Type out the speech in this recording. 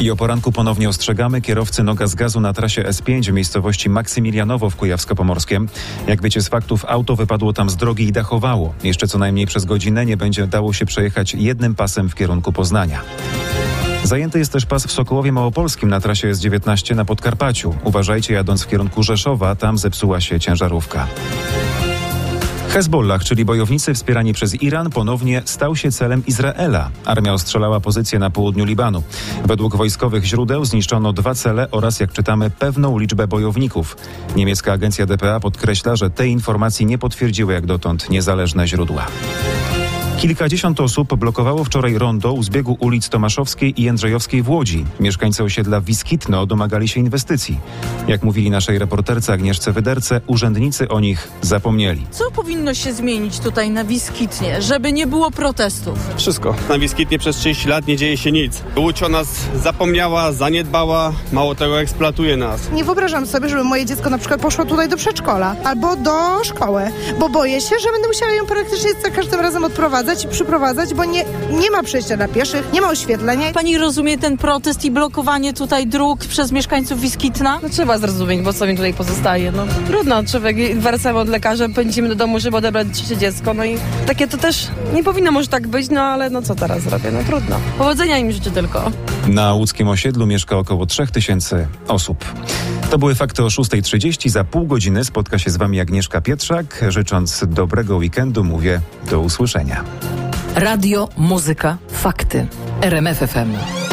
I o poranku ponownie ostrzegamy kierowcy noga z gazu na trasie S5 w miejscowości Maksymilianowo w Kujawsko-Pomorskiem. Jak wiecie z faktów, auto wypadło tam z drogi i dachowało. Jeszcze co najmniej przez godzinę nie będzie dało się przejechać jednym pasem w kierunku Poznania. Zajęty jest też pas w Sokołowie Małopolskim na trasie S19 na Podkarpaciu. Uważajcie jadąc w kierunku Rzeszowa, tam zepsuła się ciężarówka. Hezbollah, czyli bojownicy wspierani przez Iran, ponownie stał się celem Izraela. Armia ostrzelała pozycje na południu Libanu. Według wojskowych źródeł zniszczono dwa cele oraz, jak czytamy, pewną liczbę bojowników. Niemiecka agencja DPA podkreśla, że tej informacji nie potwierdziły jak dotąd niezależne źródła. Kilkadziesiąt osób blokowało wczoraj rondo u zbiegu ulic Tomaszowskiej i Jędrzejowskiej w Łodzi. Mieszkańcy osiedla Wiskitno domagali się inwestycji. Jak mówili naszej reporterce Agnieszce Wyderce, urzędnicy o nich zapomnieli. Co powinno się zmienić tutaj na Wiskitnie, żeby nie było protestów? Wszystko. Na Wiskitnie przez 30 lat nie dzieje się nic. Łódź o nas zapomniała, zaniedbała, mało tego eksploatuje nas. Nie wyobrażam sobie, żeby moje dziecko na przykład poszło tutaj do przedszkola albo do szkoły, bo boję się, że będę musiała ją praktycznie za każdym razem odprowadzać i przyprowadzać, bo nie, nie ma przejścia dla pieszych, nie ma oświetlenia. Pani rozumie ten protest i blokowanie tutaj dróg przez mieszkańców Wiskitna? No trzeba zrozumieć, bo co mi tutaj pozostaje. No trudno, człowiek wracamy od lekarza, pędzimy do domu, żeby odebrać trzecie dziecko. No i takie to też nie powinno może tak być, no ale no co teraz zrobię? No trudno. Powodzenia im życzę tylko. Na łódzkim osiedlu mieszka około 3000 osób. To były fakty o 6.30. Za pół godziny spotka się z Wami Agnieszka Pietrzak. Życząc dobrego weekendu, mówię do usłyszenia. Radio, muzyka, fakty. RMFFM.